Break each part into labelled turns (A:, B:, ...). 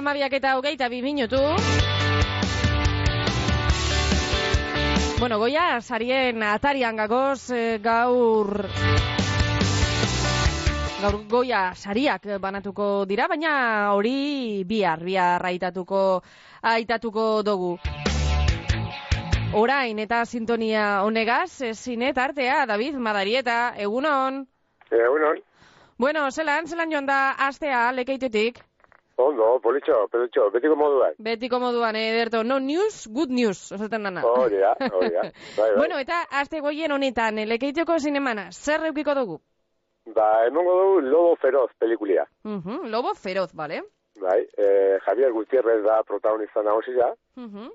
A: Amabiak eta hogeita bi minutu. Bueno, goia, sarien atarian gagoz, eh, gaur... Gaur goia sariak banatuko dira, baina hori bihar, bihar aitatuko, aitatuko dugu. Orain eta sintonia honegaz, zinet artea, David Madarieta, egunon.
B: Egunon,
A: Bueno, zelan, zelan joan da astea lekeitetik?
B: Ondo, politxo, politxo, betiko moduan.
A: Betiko moduan, ederto, no news, good news, osaten dana.
B: Hori da, hori da. Bai, bai.
A: Bueno, eta aste goien honetan, eh, lekeiteko zinemana, zer eukiko dugu?
B: Ba, emongo dugu Lobo Feroz pelikulia.
A: Uh lobo feroz, bale?
B: Bai, eh, Javier Gutierrez da protagonista nagusia,
A: Uh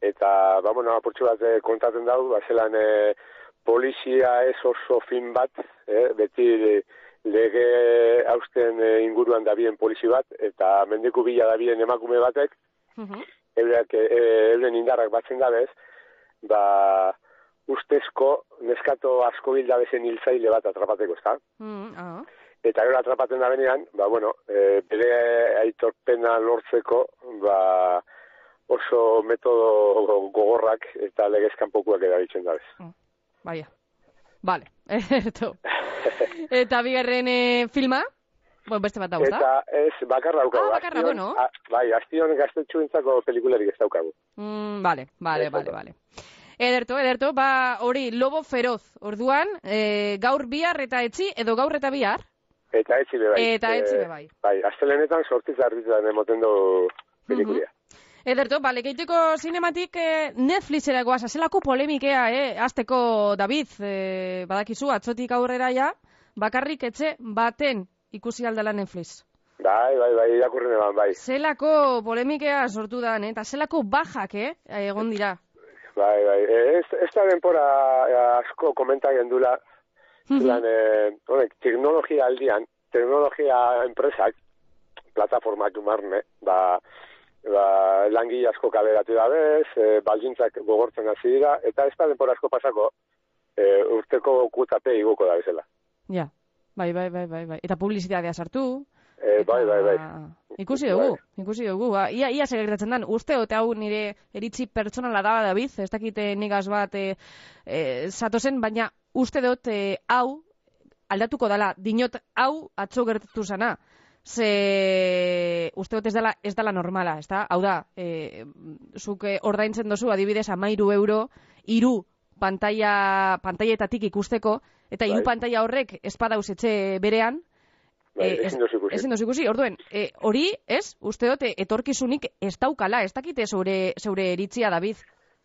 B: eta, ba, bueno, apurtxu bat eh, kontatzen dau, ba, zelan eh, polizia ez oso fin bat, eh, beti eh, lege hausten eh, inguruan dabien polizi bat, eta mendiku bila dabien emakume batek, eurak, eh, euren indarrak batzen dabez, ba, ustezko neskato asko bilda bezen hiltzaile bat atrapateko, ezta?
A: ah.
B: Eta gero atrapatzen da benean, ba, bueno, e, bere aitorpena lortzeko, ba, oso metodo gogorrak eta legezkanpokuak erabiltzen dabez.
A: Baia. Vale, erto. Eta bigarren eh, filma? Bueno, beste bat dago, da?
B: Eta ez, bakarra daukagu.
A: Ah, bakarra,
B: Astion-
A: bueno.
B: a- bai, astion gaztetxuentzako pelikularik ez daukagu.
A: Mm, vale, vale,
B: Eso
A: vale, vale. Ederto, ederto, ba, hori, lobo feroz, orduan, e, gaur bihar eta etzi, edo gaur eta bihar,
B: Eta etzi be bai.
A: Eta etzi be
B: Eh,
A: bai.
B: Bai, astelenetan sortiz arbitan emoten du pelikulia.
A: Ederto, ba, lekeiteko zinematik eh, Netflixera goaz, azelako polemikea, eh, azteko David, eh, badakizu, atzotik aurrera ja, bakarrik etxe baten ikusi aldala Netflix.
B: Bai, bai, bai, irakurren eban, bai.
A: Zelako polemikea sortu da, eh? eta zelako bajak, eh, egon dira.
B: Bai, bai. E, ez, ez da denpora e, asko komenta gendula, zelan, e, honek, teknologia aldian, teknologia enpresak, plataformak umarne, ba, ba, langile asko kaberatu dabez, e, baldintzak gogortzen hasi dira, eta ez da denpora asko pasako, e, urteko kutape igoko da bezala.
A: Ja, bai, bai, bai, bai, bai. Eta publizitatea sartu.
B: E, bai, bai, bai.
A: Ikusi dugu, ikusi dugu. Ba, ia, ia zer gertatzen dan, uste, ote hau nire eritzi pertsonala da, David, ez dakite nigaz bat e, e, zatozen, baina uste dut e, hau aldatuko dala, dinot hau atzo gertatu zana. Ze uste dut ez dela, ez dela normala, ez da? Hau da, e, zuk eh, ordaintzen dozu adibidez amairu euro, iru pantalla, pantaietatik ikusteko, eta hiru
B: Bai.
A: pantalla horrek espadauz etxe berean,
B: Bai,
A: Eh,
B: ezin ikusi.
A: Ezin ikusi, orduen, e, hori, ez, uste dut, eh, etorkizunik ez daukala, ez dakite zeure, zeure eritzia, David.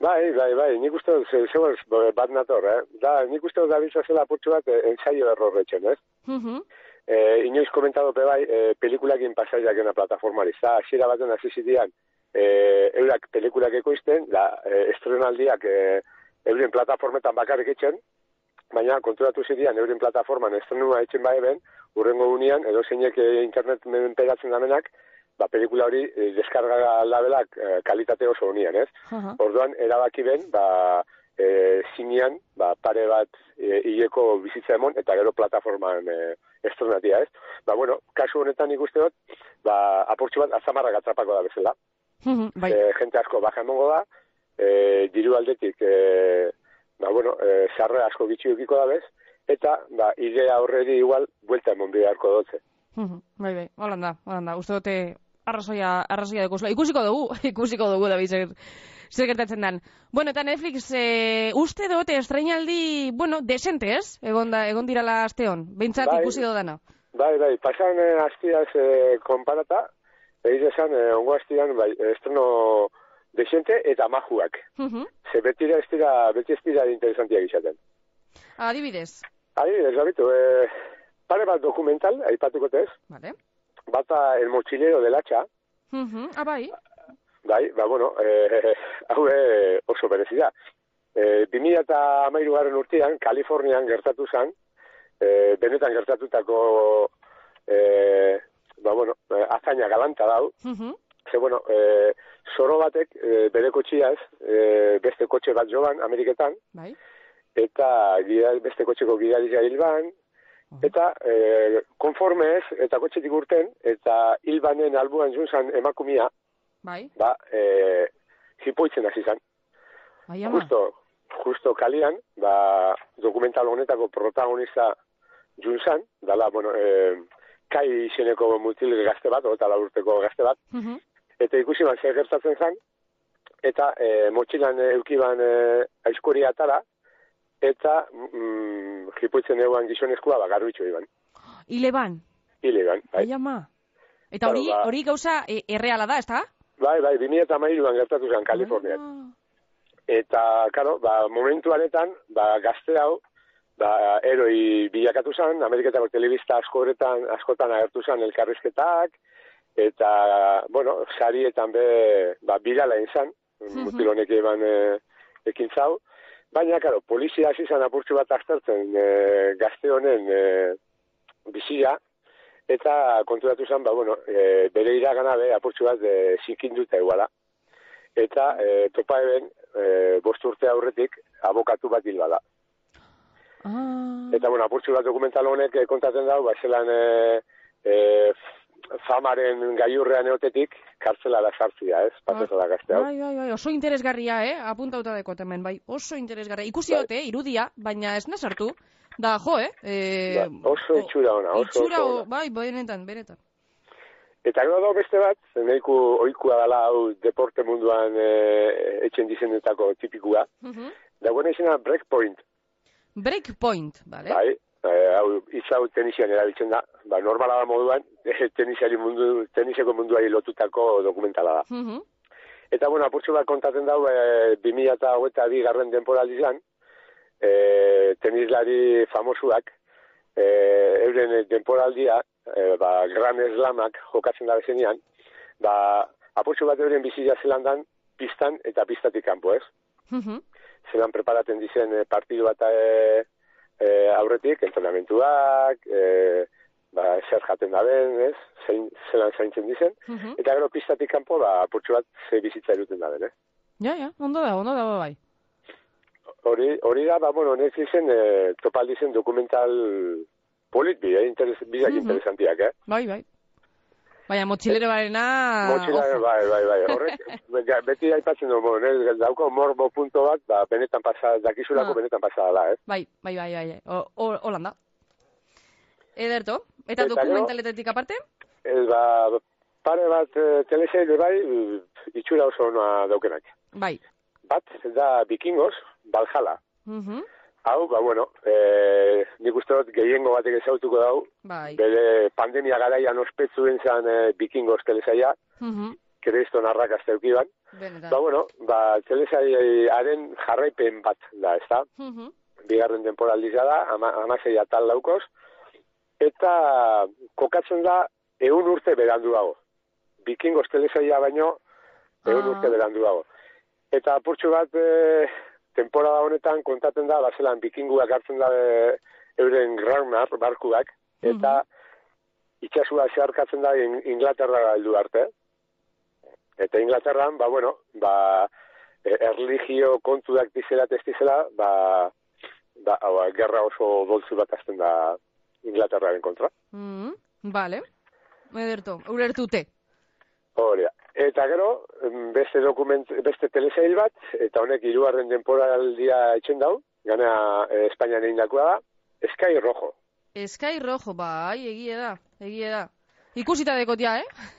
B: Bai, bai, bai, nik uste dut, ze- zeu ez, bat nator, eh? Da, nik uste dut David zela apurtxu bat eh, ensaio errorretzen, ez?
A: Mhm.
B: Eh, inoiz komentado pe bai, eh, pelikulakin pasaiak ena plataformari. Za, hasiera baten hasi zitian, eh, eurak pelikulak ekoizten, da, eh, estrenaldiak eh, euren plataformetan bakarrik etxen, baina konturatu zitian euren plataforman estrenua etxen bai ben, urrengo unian, edo zeinek eh, internet menperatzen damenak, ba, pelikula hori eh, deskarga labelak eh, kalitate oso unian, ez?
A: Aha.
B: Orduan, erabaki ben, ba, e, zinean, ba, pare bat e, hileko bizitza emon, eta gero plataforman e, estronatia, ez? Ba, bueno, kasu honetan ikuste dut, ba, aportxu bat azamarrak atrapako da bezala.
A: Bai,
B: E, jente asko baja emongo da, e, diru aldetik, e, ba, bueno, e, sarre asko gitxi eukiko da bez, eta, ba, idea horreri igual, buelta emon beharko dutze.
A: Bai, bai, holanda, holanda, uste dute arrazoia, arrazoia dekozula. Ikusiko dugu, ikusiko dugu, David, zer, zer gertatzen dan. Bueno, eta Netflix, e, uste dut, estreinaldi, bueno, desente, ez? Egon, da, egon dirala asteon, behintzat
B: Bai.
A: ikusi dodana.
B: Bai, bai, pasan e, astiaz e, konparata, egin esan, e, ongo astian, bai, estreno desente eta majuak. Ze beti ez dira, beti ez dira interesantiak izaten.
A: Adibidez,
B: Adibidez, gabitu, e, pare bat dokumental, aipatuko tez,
A: vale.
B: bata el mochilero del hacha,
A: Mhm, ah, bai,
B: bai, ba, bueno, e, hau e, oso berezia. E, 2000 eta amairu garren urtean, Kalifornian gertatu zen, e, benetan gertatutako, e, ba, bueno, e, azaina galanta dau,
A: Mhm.
B: Ze, bueno, e, zoro batek e, bere kotxiaz, e, beste kotxe bat joan, Ameriketan,
A: bai.
B: eta gida, beste kotxeko gidaria hilban, Eta e, konforme ez, eta kotxetik urten, eta hilbanen albuan junzan emakumia,
A: Bai,
B: ba, e, jipoitzen hasi zan.
A: bai ama.
B: Justo, justo kalian, ba, dokumental honetako protagonista junzan, dala, bueno, e, kai izeneko mutil gazte bat, eta urteko gazte bat,
A: Mhm.
B: eta ikusi ban zer gertatzen zan, eta e, motxilan e, eukiban e, aizkuria atara, eta mm, jipoitzen eguan gizonezkoa ba, garbitxo iban.
A: Ile ban,
B: Hile iban, bai.
A: bai ama. Eta hori,
B: ba-
A: hori gauza e, erreala da, ezta?
B: Bai, bai, 2008an gertatu zen Kalifornian.
A: Ah.
B: Eta, karo, ba, momentu honetan, ba, gazte hau, ba, eroi bilakatu zen, Ameriketako telebista askoretan, askotan agertu zen elkarrizketak, eta, bueno, sarietan be, ba, birala izan, mutilonek eban e, ekin zau, baina, karo, polizia hasi zen apurtxu bat aztertzen e, gazte honen e, bizia, eta konturatu zen, ba, bueno, e, bere iragana be, apurtxu bat e, zikinduta eguala. Eta e, topa eben, e, bost urte aurretik, abokatu bat hil bada.
A: Ah.
B: Eta, bueno, apurtxu bat dokumental honek eh, kontatzen dau, ba, zelan e, e, famaren gaiurrean eotetik, kartzelara sartzia, ez? Patetala gazte hau.
A: Bai, bai, bai, oso interesgarria, eh? Apuntauta dekot hemen, bai, oso interesgarria. Ikusi
B: Bai.
A: irudia, baina ez nazartu. Da, jo, eh? eh
B: Ba, oso itxura ona, oso,
A: itxura,
B: oso ona.
A: bai, benetan, benetan.
B: Eta gero dago beste bat, nahiko oikua dela hau deporte munduan e, etxen dizenetako tipikua.
A: Mhm.
B: Dagoen izena breakpoint,
A: Breakpoint, bale?
B: bai, e, hau hitz hau tenisian erabiltzen da. Ba, normala da moduan, tenisiari mundu, teniseko munduari lotutako dokumentala da.
A: Mhm.
B: Eta, bueno, apurtxo bat kontatzen dau, e, 2008 garren denporalizan, e, tenislari famosuak, e, euren denporaldia, e, ba, Gran Slamak jokatzen da bezenean, ba, apurtxo bat euren bizia zelandan, pistan eta pistatik kanpo, ez?
A: Mhm.
B: zelan preparaten dizen e, partidu bat e, e, aurretik, entrenamentuak, e, ba, zer jaten da den, ez? Zein, zelan zaintzen dizen.
A: Mhm.
B: Eta gero pistatik kanpo, ba, apurtxo bat ze bizitza eruten da den, eh?
A: Ja, ja, ondo da, ondo da, bai.
B: Hori, hori da, ba, bueno, Netflixen e, topaldi zen dokumental polit bi, eh? Interes, bidak
A: Mhm.
B: interesantiak, eh?
A: Bai, bai. Baina motxilero barena...
B: Motxila,
A: ojo.
B: bai, bai, bai, horrek, beti aipatzen du, bueno, ez, dauko morbo punto bat, ba, benetan pasa, dakizulako
A: Ah.
B: benetan pasa dela, eh?
A: Bai, bai, bai, bai. O- o- Holanda. Ederto. Eta
B: Eta
A: dokumentaletetik aparte?
B: Ez ba, pare bat e, teleserie bai, e, itxura oso ona daukenak.
A: Bai.
B: Bat, da Vikingos, Valhalla.
A: Mhm.
B: Hau, ba, bueno, e, nik uste dut gehiengo batek ezautuko dau,
A: Bai.
B: bere pandemia garaian ospetzuen zen e, Vikingos telesaia, kreiston arrakazta eukiban.
A: Benetan.
B: Ba, bueno, ba, telesaiaren jarraipen bat da, ez da?
A: Mhm.
B: Bigarren temporaldiza da, ama, amasei atal daukoz, eta kokatzen da eun urte berandu dago. Vikingos telesaia baino eun
A: Ah.
B: urte berandu dago. Eta apurtxo bat e, temporada honetan kontatzen da, bazelan bikinguak hartzen da e, euren Ragnar barkuak, eta itxasua zeharkatzen da In- Inglaterra heldu arte. Eta Inglaterran, ba, bueno, ba, e, erligio kontuak dizela testizela, ba, ba, hau, gerra oso doltzu bat azten da Inglaterraren kontra.
A: Mhm. Vale. Ederto. Ulertute.
B: Hori da. Eta gero, beste dokument, beste telesail bat, eta honek hirugarren denporaldia etxen dau, gana e, Espainian egindakoa da, Sky Rojo.
A: Sky Rojo, bai, egie da, egie da. Ikusita dekotia, eh?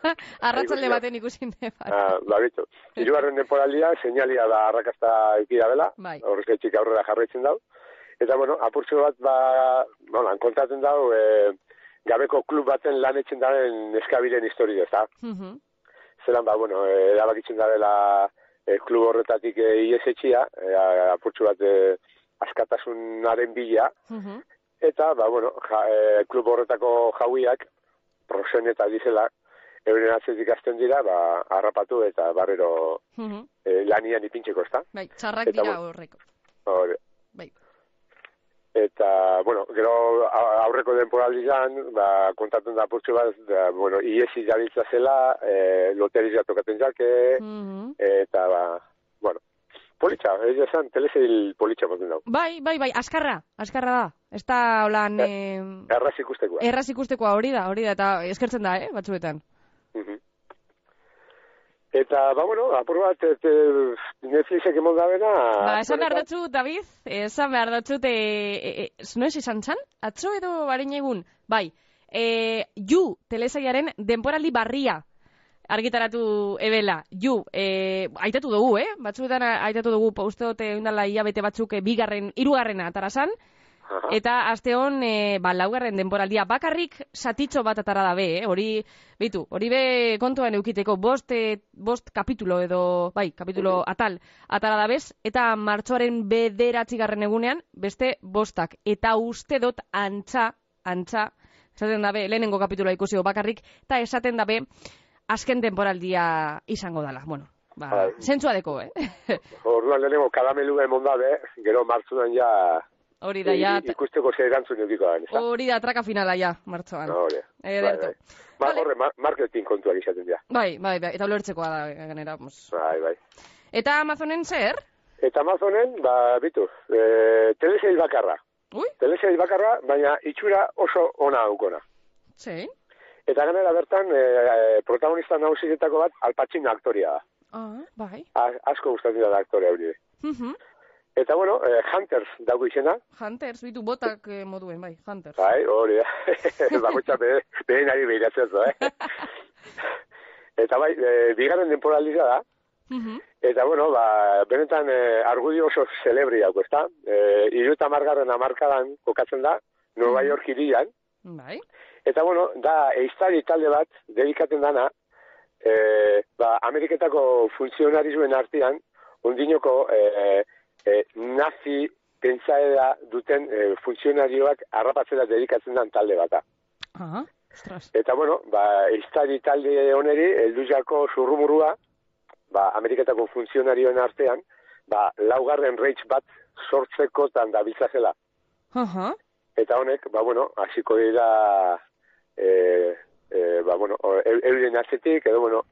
A: Arratzalde baten ikusi de, bai.
B: Ah, ba, bitu. Hirugarren denporaldia, seinalia da arrakasta eukida bela,
A: Bai.
B: horrezketxik aurrera jarraitzen dau. Eta, bueno, apurtxo bat, ba, nolan, kontatzen dau, e, gabeko klub baten lan etxen daren eskabiren historia, ez da?
A: Mhm.
B: Zelan ba, bueno, erabakitzen da dela e, klub horretatik e, ies etxia, e, apurtxu bat e, askatasunaren bila,
A: Mhm.
B: eta, ba, bueno, ja, e, klub horretako jauiak, prosen eta dizela, euren atzetik azten dira, ba, harrapatu eta barrero
A: Mhm.
B: e, lanian ipintxeko, ezta?
A: Bai, txarrak
B: Eta
A: dira horreko.
B: Hori.
A: Bai.
B: Eta, bueno, gero aurreko denporaldian, ba, kontatzen da apurtxo bat, da, bueno, iesi jabiltza zela, e, loteria tokaten jake,
A: Mhm.
B: eta ba, bueno, politxa, ez esan, telezeil politxa moten dago.
A: Bai, bai, bai, askarra, askarra da. Ez da, holan, eh,
B: Erraz ikustekoa.
A: erraz ikustekoa hori da, hori da, eta eskertzen da, eh, batzuetan.
B: Mhm. Eta, ba, bueno, apur bat, et, eh, Netflixek emon gabena...
A: Ba, esan behar dutzu, David, esan behar dutzu, e, e, e, izan zan? Atzo edo barein egun? Bai, e, ju, telesaiaren denporaldi barria argitaratu ebela, ju, e, aitatu dugu, eh? Batzuetan aitatu dugu, pa uste dute indala hilabete batzuk e, bigarren, irugarrena atarasan, Eta aste hon, e, ba, laugarren denporaldia bakarrik satitxo bat atara da be, eh? hori, bitu, hori be kontuan eukiteko bost, e, bost kapitulo edo, bai, kapitulo atal atara da bez, eta martxoaren bederatzigarren egunean, beste bostak. Eta uste dut antza, antza, esaten dabe, lehenengo kapituloa ikusi bakarrik, eta esaten dabe, azken denporaldia izango dala. Bueno, ba,
B: Bai.
A: zentzua deko, eh?
B: Orduan lehenengo karamelu emon dabe, gero martzunan ja...
A: hori da, ja,
B: ikusteko ze erantzun eukiko da,
A: hori da traka finala, ja, martxoan.
B: No, hori.
A: Ederto.
B: Bai, bai. Ba,
A: Vale.
B: horre, ma- marketing kontuak izaten dira.
A: Bai, bai, bai, eta ulertzekoa da, ganera. Mos.
B: Bai, bai.
A: Eta Amazonen zer?
B: Eta Amazonen, ba, bitu, e, teleseil bakarra.
A: Ui,
B: Teleseil bakarra, baina itxura oso ona daukona.
A: zein?
B: Eta ganera bertan, e, protagonista nagusietako bat, Al Pacino aktoria da.
A: Ah, bai.
B: A- asko gustatzen da aktorea hori.
A: Mhm.
B: Eta bueno, e, Hunters dago izena,
A: Hunters, bitu botak eh, moduen, bai, Hunters.
B: bai, hori da. Bakoitza be, behin ari behiratzen zu, eh? Eta bai, e, bigarren denporaldia da,
A: Mhm.
B: eta bueno, ba, benetan e, argudio oso celebri dago, ezta? E, iru eta margarren amarkadan kokatzen da, Nueva. York irian,
A: Bai.
B: Eta bueno, da eiztari talde bat dedikaten dana, e, ba, Ameriketako funtzionarizuen artean, undinoko e, e, nazi pentsaera duten e, funtzionarioak harrapatzera dedikatzen dan talde bata.
A: Ah, ostras.
B: Eta bueno, ba, eiztari talde oneri, elduzako zurrumurua, ba, Ameriketako funtzionarioen artean, ba, laugarren reitz bat sortzekotan dabiltzazela.
A: Aha.
B: Eta honek, ba, bueno, hasiko dira, e, e, ba, bueno, eu- euren atzetik, edo, bueno,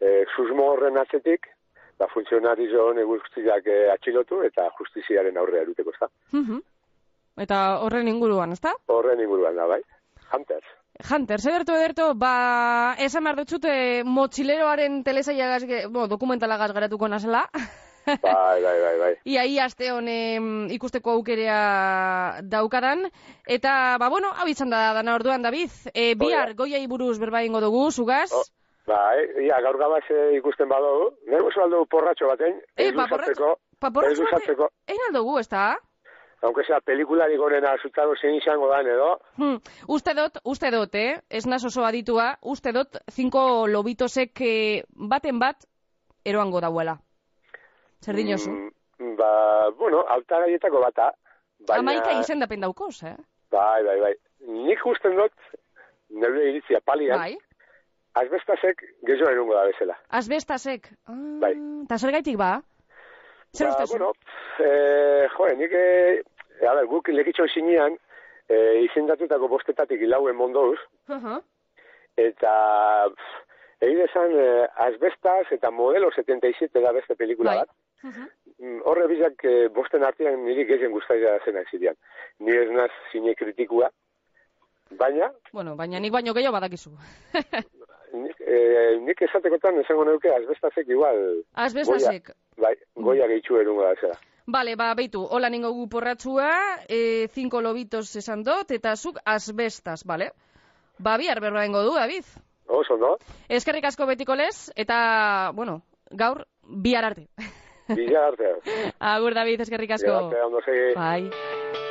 B: e, susmo horren atzetik, ba, funtzionario honek guztiak e, atxilotu eta justiziaren aurrea eruteko, ezta?
A: Mhm. Eta horren inguruan, ezta?
B: Horren inguruan da, bai? Hunters.
A: Hunters, ederto, ederto, ba, esan behar dutzute motxileroaren telesaiagaz, ge- bueno, dokumentalagaz geratuko nazela.
B: Bai, bai, bai, bai.
A: Ia, ia aste honen ikusteko aukerea daukadan. Eta, ba, bueno, hau izan da dana orduan, David. E, bihar, goiai buruz berba ingo dugu, zugaz.
B: Oh, Bai, ia, gaur gabaz e, ikusten badugu. Nego aldu porratxo baten,
A: Eh,
B: ez
A: ba,
B: luzatzeko,
A: Pa,
B: ez luzatzeko,
A: egin aldugu, ez da?
B: aunque sea pelikularik onena zutaro zein izango dan, edo,
A: Hmm. Uste dut, uste dut, eh? Ez naz oso aditua, uste dut, zinko lobitosek eh, baten bat eroango dauela. Zer dinosu?
B: Mm, ba, bueno, altagaietako bata. Baina,
A: Amaika izendapen daukoz, eh?
B: Bai, bai, bai. Nik usten dut, nire iritzia palian,
A: Bai.
B: Azbestasek gezo erungo da bezala.
A: Asbestasek. Ah,
B: Bai.
A: Ta zer gaitik ba? Zer
B: Ba, bueno, e, jo, nik, e, a ber, guk lekitxon sinean, e, izendatutako bostetatik ilauen mondouz,
A: Aha.
B: eta pff, egin esan e, azbestas eta modelo 77 da beste pelikula
A: Bai.
B: bat.
A: Mhm.
B: Mm, Horre bizak e, bosten artean niri gehien guztaia zena zidean. Ni ez naz zine kritikua, baina
A: Bueno, baina nik baino gehiago badakizu.
B: e, nik esatekotan esango neuke azbestasek igual,
A: Asbestasek.
B: bai, goia gehitxu erungo da zera.
A: Vale, ba, beitu, hola ningo gu porratzua, e, cinco lobitos esan dut, eta zuk asbestas, vale? Ba, bihar ingo du, David.
B: Oso, no?
A: Eskerrik asko betiko lez, eta, bueno, gaur, bihar arte.
B: Bila arte.
A: Agur, David, eskerrik asko.
B: Bila arte, ondo segi.
A: Bai.